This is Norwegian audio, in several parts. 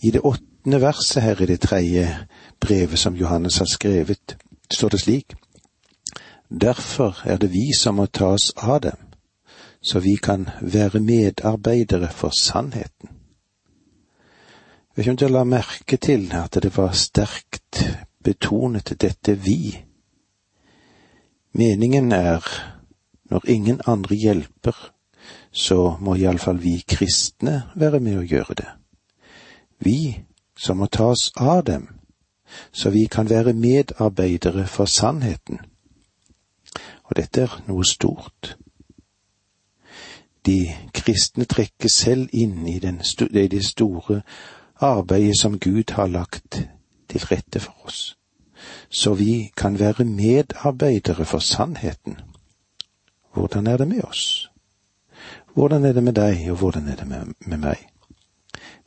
I det åttende verset her i det tredje brevet som Johannes har skrevet, står det slik. Derfor er det vi som må ta oss av dem, så vi kan være medarbeidere for sannheten. Jeg vet ikke om la merke til at det var sterkt betonet dette vi. Meningen er, når ingen andre hjelper, så må iallfall vi kristne være med å gjøre det. Vi som må ta oss av dem, så vi kan være medarbeidere for sannheten. Og dette er noe stort. De kristne trekkes selv inn i, i det store arbeidet som Gud har lagt til rette for oss, så vi kan være medarbeidere for sannheten. Hvordan er det med oss? Hvordan er det med deg, og hvordan er det med, med meg?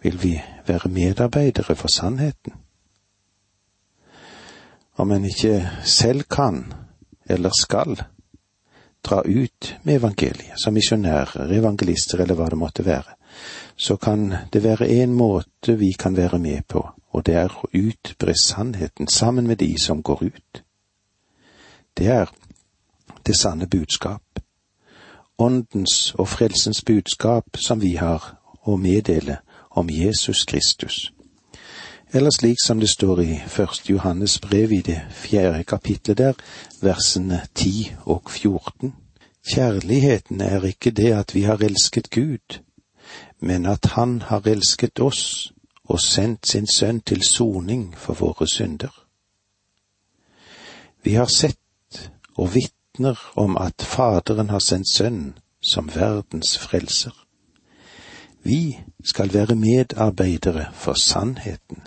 Vil vi være medarbeidere for sannheten? Om en ikke selv kan, eller skal, dra ut med evangeliet som misjonærer, evangelister eller hva det måtte være, så kan det være en måte vi kan være med på, og det er å utbre sannheten sammen med de som går ut. Det er det sanne budskap, åndens og frelsens budskap som vi har å meddele om Jesus Kristus. Eller slik som det står i Første Johannes brev i det fjerde kapitlet der, versene ti og fjorten. Kjærligheten er ikke det at vi har elsket Gud, men at Han har elsket oss og sendt sin sønn til soning for våre synder. Vi har sett og vitner om at Faderen har sendt Sønnen som verdens frelser. Vi skal være medarbeidere for sannheten,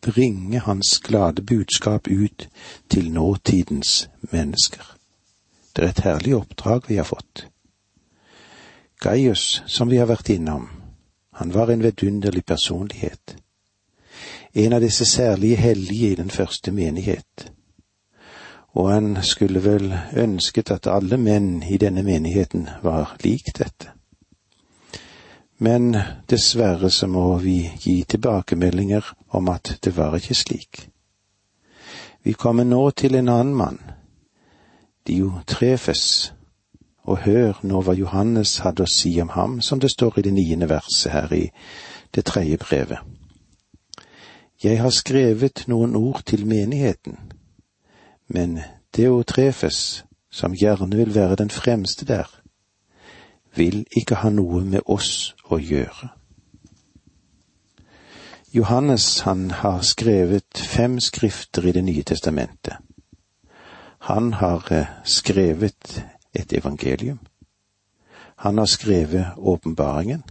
bringe Hans glade budskap ut til nåtidens mennesker. Det er et herlig oppdrag vi har fått. Gaius, som vi har vært innom, han var en vidunderlig personlighet. En av disse særlige hellige i den første menighet. Og han skulle vel ønsket at alle menn i denne menigheten var lik dette. Men dessverre så må vi gi tilbakemeldinger om at det var ikke slik. Vi kommer nå til en annen mann, Diotrefes, og hør nå hva Johannes hadde å si om ham, som det står i det niende verset her i det tredje brevet. Jeg har skrevet noen ord til menigheten, men Deotrefes, som gjerne vil være den fremste der, vil ikke ha noe med oss å gjøre. Johannes han har skrevet fem skrifter i Det nye testamentet. Han har eh, skrevet et evangelium. Han har skrevet åpenbaringen,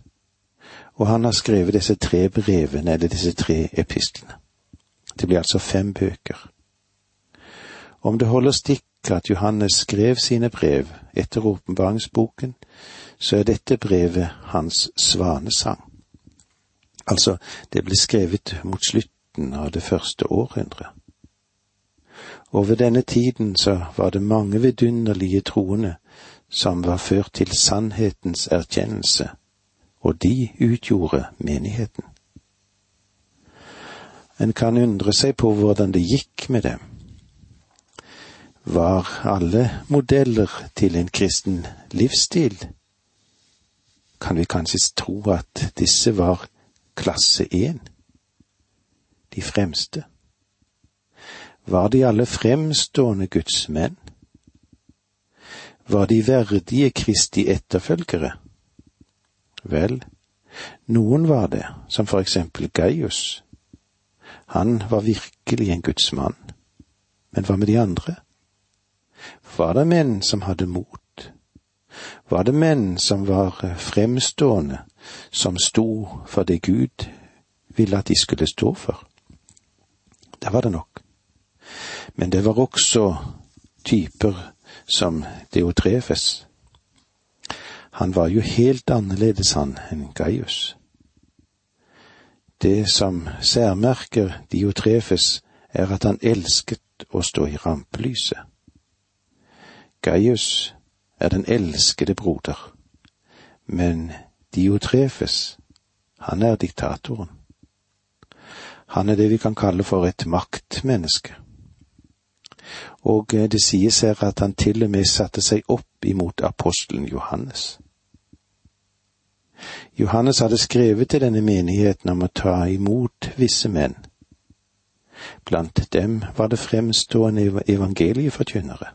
og han har skrevet disse tre brevene, eller disse tre epistlene. Det blir altså fem bøker. Om det holder stikk at Johannes skrev sine brev etter åpenbaringsboken, så er dette brevet hans svanesang. Altså, det ble skrevet mot slutten av det første århundret. Og ved denne tiden så var det mange vidunderlige troende som var ført til sannhetens erkjennelse, og de utgjorde menigheten. En kan undre seg på hvordan det gikk med dem. Var alle modeller til en kristen livsstil? Kan vi kanskje tro at disse var klasse én? De fremste? Var de alle fremstående gudsmenn? Var de verdige Kristi etterfølgere? Vel, noen var det, som for eksempel Gaius. Han var virkelig en gudsmann. Men hva med de andre? Var det menn som hadde mot? Var det menn som var fremstående, som sto for det Gud ville at de skulle stå for? Det var det nok. Men det var også typer som Deotrefes. Han var jo helt annerledes, han, enn Gaius. Det som særmerker Diotrefes, er at han elsket å stå i rampelyset. Gaius er den elskede broder, men Diotrefes, han er diktatoren. Han er det vi kan kalle for et maktmenneske. Og eh, det sies her at han til og med satte seg opp imot apostelen Johannes. Johannes hadde skrevet til denne menigheten om å ta imot visse menn. Blant dem var det fremstående evangelieforkynnere,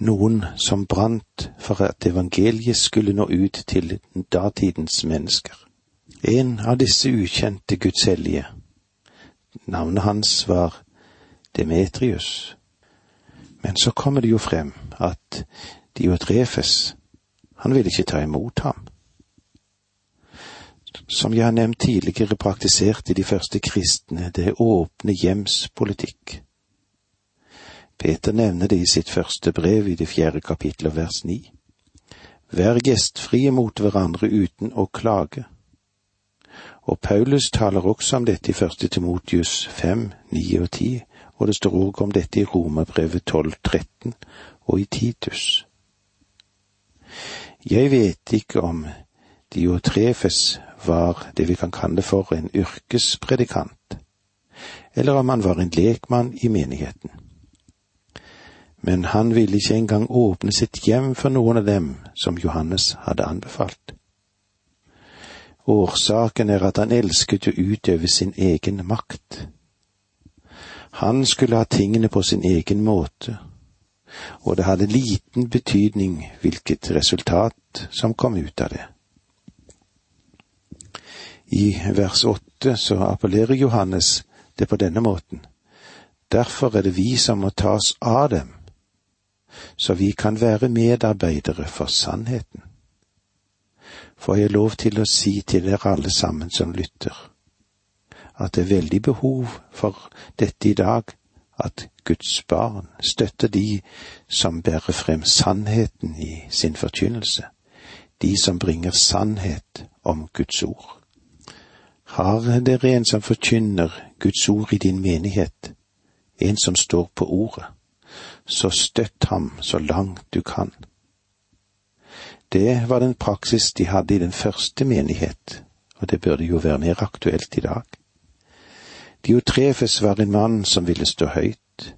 noen som brant for at evangeliet skulle nå ut til datidens mennesker. En av disse ukjente Guds hellige, navnet hans var Demetrius, men så kommer det jo frem at Diotrefes, han ville ikke ta imot ham. Som jeg har nevnt tidligere, praktiserte de første kristne det åpne hjems politikk. Peter nevner det i sitt første brev i det fjerde kapittel vers ni. Vær gjestfrie mot hverandre uten å klage. Og Paulus taler også om dette i første Timotius fem, ni og ti, og det står òg om dette i Romerbrevet 12.13 og i Titus. Jeg vet ikke om Diotrefes var det vi kan kalle for en yrkespredikant, eller om han var en lekmann i menigheten. Men han ville ikke engang åpne sitt hjem for noen av dem som Johannes hadde anbefalt. Årsaken er at han elsket å utøve sin egen makt. Han skulle ha tingene på sin egen måte, og det hadde liten betydning hvilket resultat som kom ut av det. I vers åtte så appellerer Johannes det på denne måten. Derfor er det vi som må tas av dem, så vi kan være medarbeidere for sannheten. Får jeg lov til å si til dere alle sammen som lytter, at det er veldig behov for dette i dag, at Guds barn støtter de som bærer frem sannheten i sin forkynnelse, de som bringer sannhet om Guds ord. Har dere en som forkynner Guds ord i din menighet, en som står på ordet, så støtt ham så langt du kan. Det var den praksis de hadde i den første menighet, og det burde jo være mer aktuelt i dag. Diotrefes var en mann som ville stå høyt.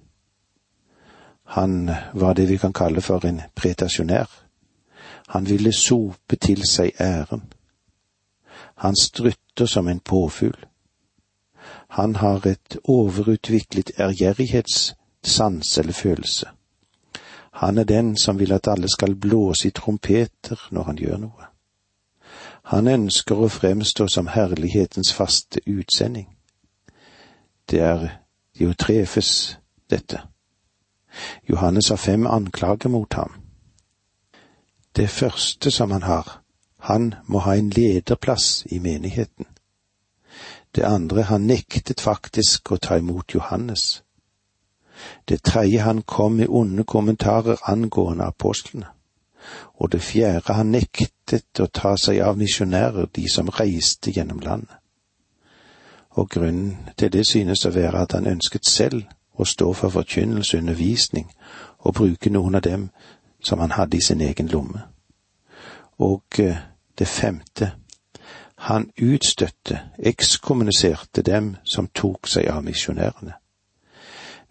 Han var det vi kan kalle for en pretasjonær. Han ville sope til seg æren. Han strutter som en påfugl. Han har et overutviklet ærgjerrighetssans eller følelse. Han er den som vil at alle skal blåse i trompeter når han gjør noe. Han ønsker å fremstå som herlighetens faste utsending. Det er Diotrefes, dette. Johannes har fem anklager mot ham. Det første som han har, han må ha en lederplass i menigheten. Det andre, han nektet faktisk å ta imot Johannes. Det tredje, han kom med onde kommentarer angående apostlene. Og det fjerde, han nektet å ta seg av misjonærer, de som reiste gjennom landet og grunnen til det synes å være at han ønsket selv å stå for forkynnelse og undervisning og bruke noen av dem som han hadde i sin egen lomme. Og eh, det femte, han utstøtte, ekskommuniserte dem som tok seg av misjonærene.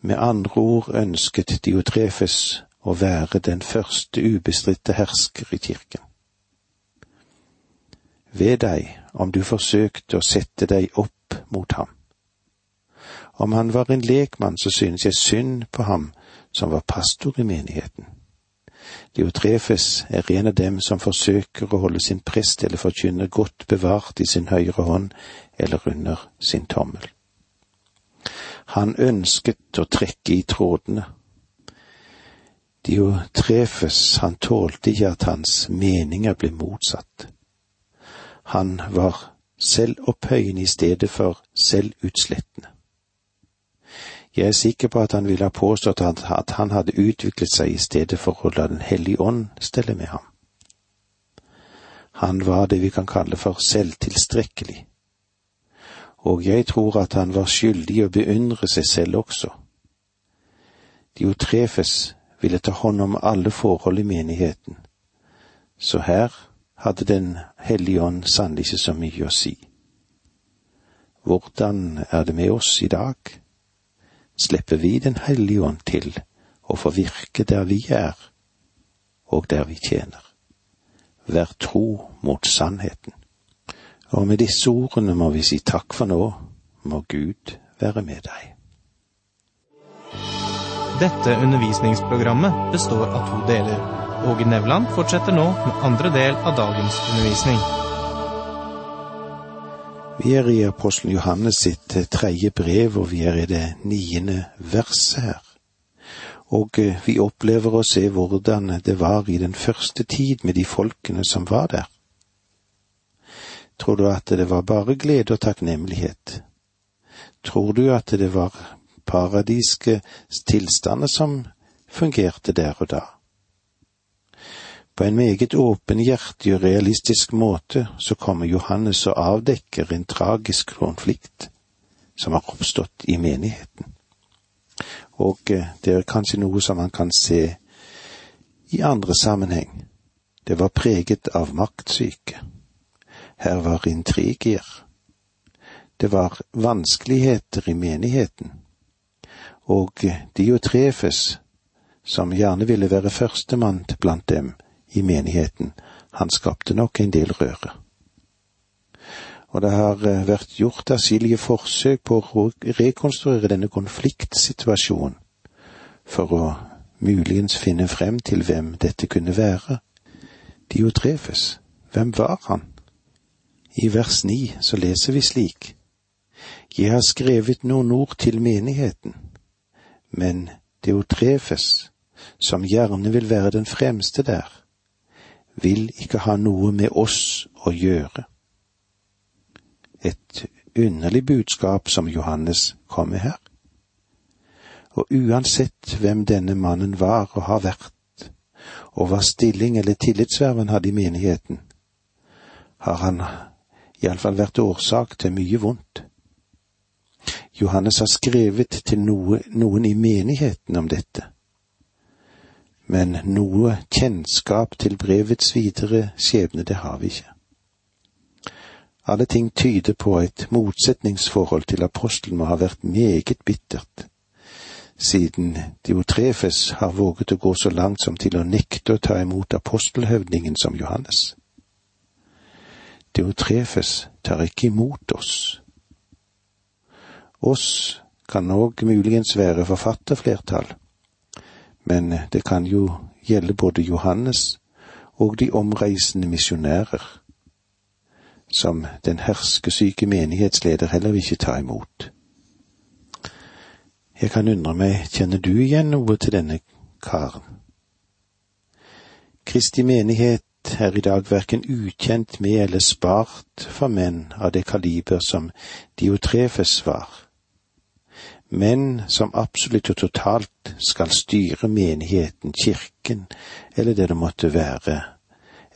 Med andre ord ønsket Diotrefes å være den første ubestridte hersker i kirken. Ved deg om du forsøkte å sette deg opp mot ham. Om han var en lekmann, så synes jeg synd på ham som var pastor i menigheten. Diotrefes er en av dem som forsøker å holde sin prest eller forkynner godt bevart i sin høyre hånd eller under sin tommel. Han ønsket å trekke i trådene. Diotrefes, han tålte ikke at hans meninger ble motsatt. Han var selvopphøyende i stedet for selvutslettende. Jeg er sikker på at han ville ha påstått at han hadde utviklet seg i stedet for å la Den hellige ånd stelle med ham. Han var det vi kan kalle for selvtilstrekkelig, og jeg tror at han var skyldig å beundre seg selv også. Diotrefes ville ta hånd om alle forhold i menigheten, så her hadde Den hellige ånd sannelig ikke så mye å si. hvordan er det med oss i dag? Slipper vi Den hellige ånd til å få virke der vi er, og der vi tjener? Vær tro mot sannheten. Og med disse ordene må vi si takk for nå, må Gud være med deg. Dette undervisningsprogrammet består av to deler. Åge Nevland fortsetter nå med andre del av dagens undervisning. Vi er i apostelen Johannes sitt eh, tredje brev, og vi er i det niende verset her. Og eh, vi opplever å se hvordan det var i den første tid med de folkene som var der. Tror du at det var bare glede og takknemlighet? Tror du at det var paradiske tilstander som fungerte der og da? På en meget åpenhjertig og realistisk måte så kommer Johannes og avdekker en tragisk konflikt som har oppstått i menigheten. Og eh, det er kanskje noe som man kan se i andre sammenheng. Det var preget av maktsyke. Her var intriger. Det var vanskeligheter i menigheten. Og Diotrefes, som gjerne ville være førstemann blant dem, i menigheten. Han skapte nok en del røre. Og det har eh, vært gjort atskillige forsøk på å rekonstruere denne konfliktsituasjonen, for å muligens finne frem til hvem dette kunne være. Diotrefes, hvem var han? I vers ni så leser vi slik. Jeg har skrevet noen ord til menigheten, men Deotrefes, som gjerne vil være den fremste der, vil ikke ha noe med oss å gjøre. Et underlig budskap som Johannes kom med her. Og uansett hvem denne mannen var og har vært, og hva stilling eller tillitsverv han hadde i menigheten, har han iallfall vært årsak til mye vondt. Johannes har skrevet til noe, noen i menigheten om dette men noe kjennskap til brevets videre skjebne, det har vi ikke. Alle ting tyder på et motsetningsforhold til apostelen må ha vært meget bittert, siden Diotrefes har våget å gå så langt som til å nekte å ta imot apostelhøvdingen som Johannes. Diotrefes tar ikke imot oss. Oss kan òg muligens være forfatterflertall, men det kan jo gjelde både Johannes og de omreisende misjonærer, som den herskesyke menighetsleder heller ikke ta imot. Jeg kan undre meg, kjenner du igjen noe til denne karen? Kristi menighet er i dag verken ukjent med eller spart for menn av det kaliber som Diotrefes var menn som absolutt og totalt skal styre menigheten, kirken, eller det det måtte være,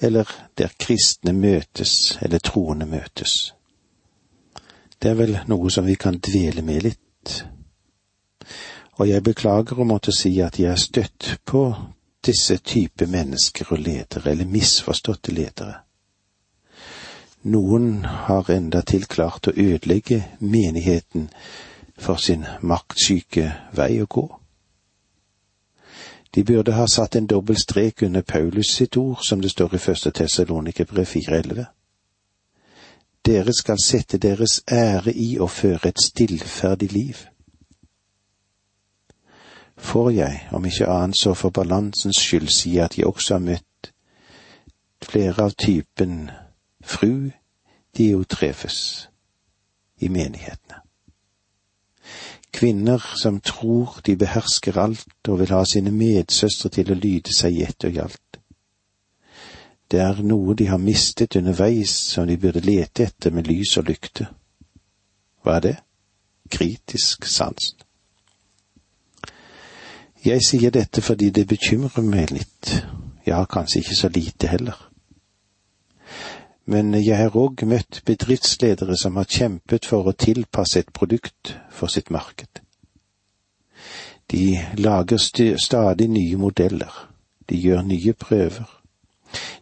eller der kristne møtes, eller troende møtes. Det er vel noe som vi kan dvele med litt. Og jeg beklager å måtte si at jeg er støtt på disse type mennesker og ledere, eller misforståtte ledere. Noen har endatil klart å ødelegge menigheten for sin maktsyke vei å gå. De burde ha satt en dobbel strek under Paulus sitt ord, som det står i første Tessalonikerbrev 4.11. Dere skal sette deres ære i å føre et stillferdig liv. Får jeg, om ikke annet så for balansens skyld, si at jeg også har møtt flere av typen fru Diotrefes i menighetene. Kvinner som tror de behersker alt og vil ha sine medsøstre til å lyde seg i ett og i alt. Det er noe de har mistet underveis som de burde lete etter med lys og lykte. Hva er det? Kritisk sans. Jeg sier dette fordi det bekymrer meg litt, ja, kanskje ikke så lite heller men jeg har òg møtt bedriftsledere som har kjempet for å tilpasse et produkt for sitt marked. De lager stadig nye modeller, de gjør nye prøver.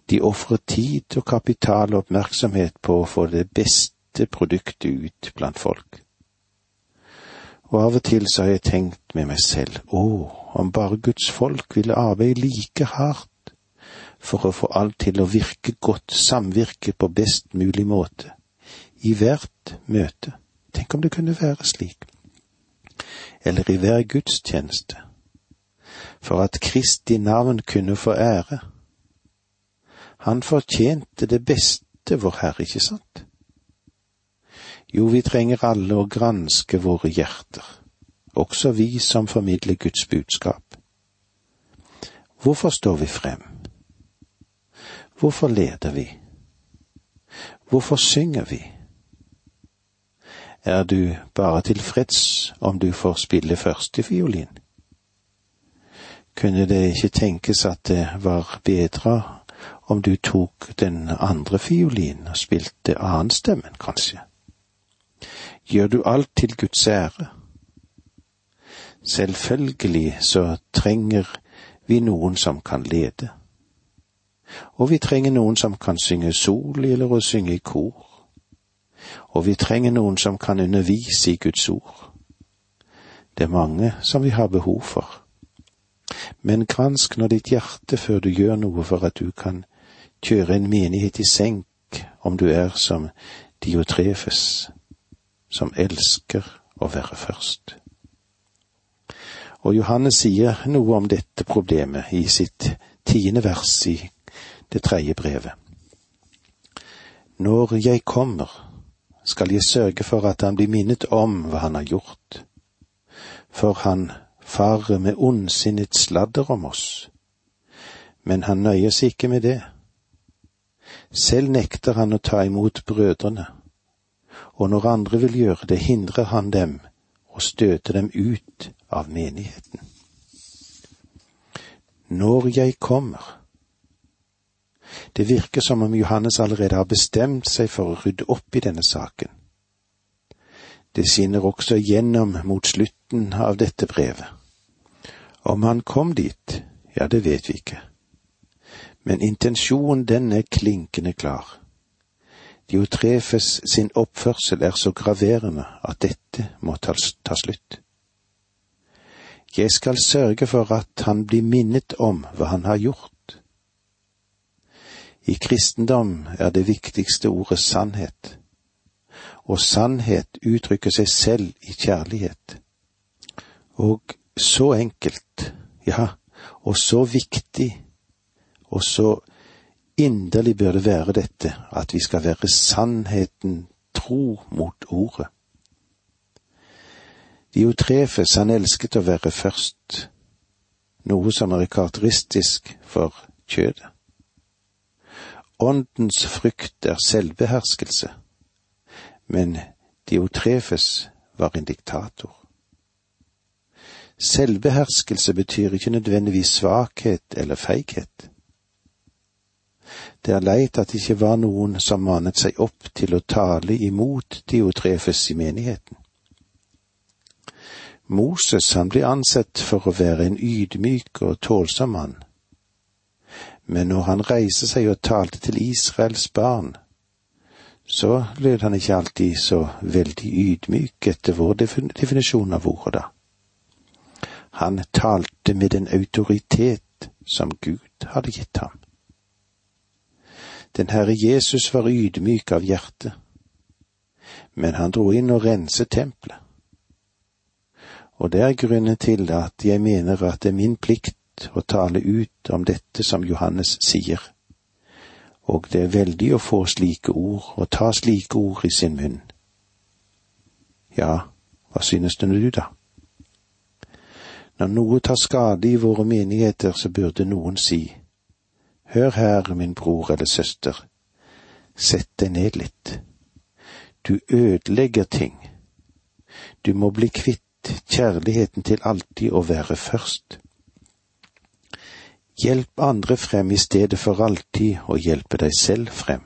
De ofrer tid og kapital og oppmerksomhet på å få det beste produktet ut blant folk. Og av og til så har jeg tenkt med meg selv, å, om bare Guds folk ville arbeide like hardt for å få alt til å virke godt, samvirke på best mulig måte, i hvert møte. Tenk om det kunne være slik. Eller i hver gudstjeneste. For at Kristi navn kunne få ære. Han fortjente det beste, vår Herre, ikke sant? Jo, vi trenger alle å granske våre hjerter, også vi som formidler Guds budskap. Hvorfor står vi frem? Hvorfor leder vi? Hvorfor synger vi? Er du bare tilfreds om du får spille førstefiolin? Kunne det ikke tenkes at det var bedre om du tok den andre fiolin og spilte annenstemmen, kanskje? Gjør du alt til Guds ære? Selvfølgelig så trenger vi noen som kan lede. Og vi trenger noen som kan synge sol eller å synge i kor. Og vi trenger noen som kan undervise i Guds ord. Det er mange som vi har behov for. Men gransk nå ditt hjerte før du gjør noe for at du kan kjøre en menighet i senk, om du er som Diotrefes, som elsker å være først. Og Johannes sier noe om dette problemet i sitt tiende vers i det tredje brevet. Når jeg kommer, skal jeg sørge for at han blir minnet om hva han har gjort, for han farer med ondsinnet sladder om oss. Men han nøyer seg ikke med det. Selv nekter han å ta imot brødrene, og når andre vil gjøre det, hindrer han dem og støter dem ut av menigheten. Når jeg kommer. Det virker som om Johannes allerede har bestemt seg for å rydde opp i denne saken. Det skinner også gjennom mot slutten av dette brevet. Om han kom dit, ja, det vet vi ikke. Men intensjonen, den er klinkende klar. Diotrefes sin oppførsel er så graverende at dette må ta, slutt. Jeg skal sørge for at han blir minnet om hva han har gjort. I kristendom er det viktigste ordet sannhet, og sannhet uttrykker seg selv i kjærlighet. Og så enkelt, ja, og så viktig, og så Inderlig bør det være dette, at vi skal være sannheten tro mot ordet. Diotrefes, han elsket å være først, noe som er karakteristisk for kjødet. Åndens frykt er selvbeherskelse, men Diotrefes var en diktator. Selvbeherskelse betyr ikke nødvendigvis svakhet eller feighet. Det er leit at det ikke var noen som manet seg opp til å tale imot Diotrefes i menigheten. Moses han blir ansett for å være en ydmyk og tålsom mann. Men når han reiser seg og talte til Israels barn, så lød han ikke alltid så veldig ydmyk etter vår definisjon av ordet da. Han talte med den autoritet som Gud hadde gitt ham. Den Herre Jesus var ydmyk av hjerte, men han dro inn og renset tempelet. Og det er grunnen til at jeg mener at det er min plikt å tale ut om dette som Johannes sier, og det er veldig å få slike ord og ta slike ord i sin munn. Ja, hva synes du da? Når noe tar skade i våre menigheter, så burde noen si, Hør her, min bror eller søster, sett deg ned litt. Du ødelegger ting. Du må bli kvitt kjærligheten til alltid å være først. Hjelp andre frem i stedet for alltid å hjelpe deg selv frem.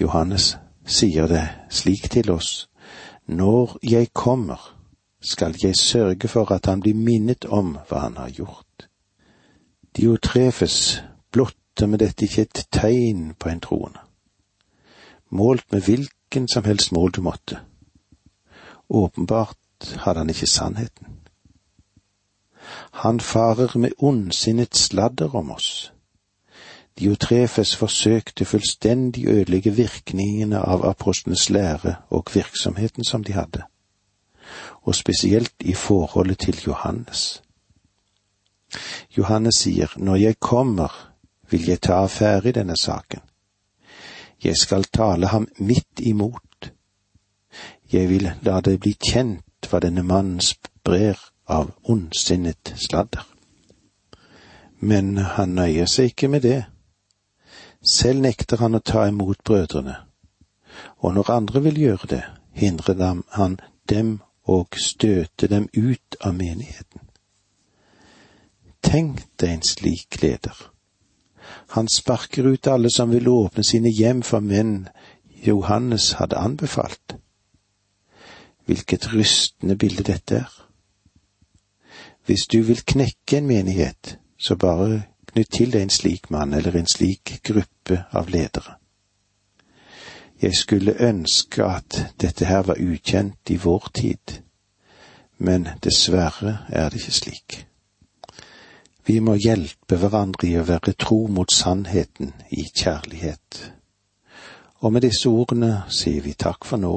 Johannes sier det slik til oss, når jeg kommer, skal jeg sørge for at han blir minnet om hva han har gjort. Diotrefes blotter med dette ikke et tegn på en troende. målt med hvilken som helst mål du måtte. Åpenbart hadde han ikke sannheten. Han farer med ondsinnet sladder om oss. Diotrefes forsøkte fullstendig å ødelegge virkningene av apostlenes lære og virksomheten som de hadde, og spesielt i forholdet til Johannes. Johannes sier, Når jeg kommer, vil jeg ta affære i denne saken. Jeg skal tale ham midt imot. Jeg vil la det bli kjent hva denne mannen sprer av ondsinnet sladder. Men han nøyer seg ikke med det. Selv nekter han å ta imot brødrene, og når andre vil gjøre det, hindrer han dem og støter dem ut av menigheten. Tenk deg en slik leder. Han sparker ut alle som vil åpne sine hjem for menn Johannes hadde anbefalt. Hvilket rystende bilde dette er. Hvis du vil knekke en menighet, så bare knytt til deg en slik mann eller en slik gruppe av ledere. Jeg skulle ønske at dette her var ukjent i vår tid, men dessverre er det ikke slik. Vi må hjelpe hverandre i å være tro mot sannheten i kjærlighet. Og med disse ordene sier vi takk for nå,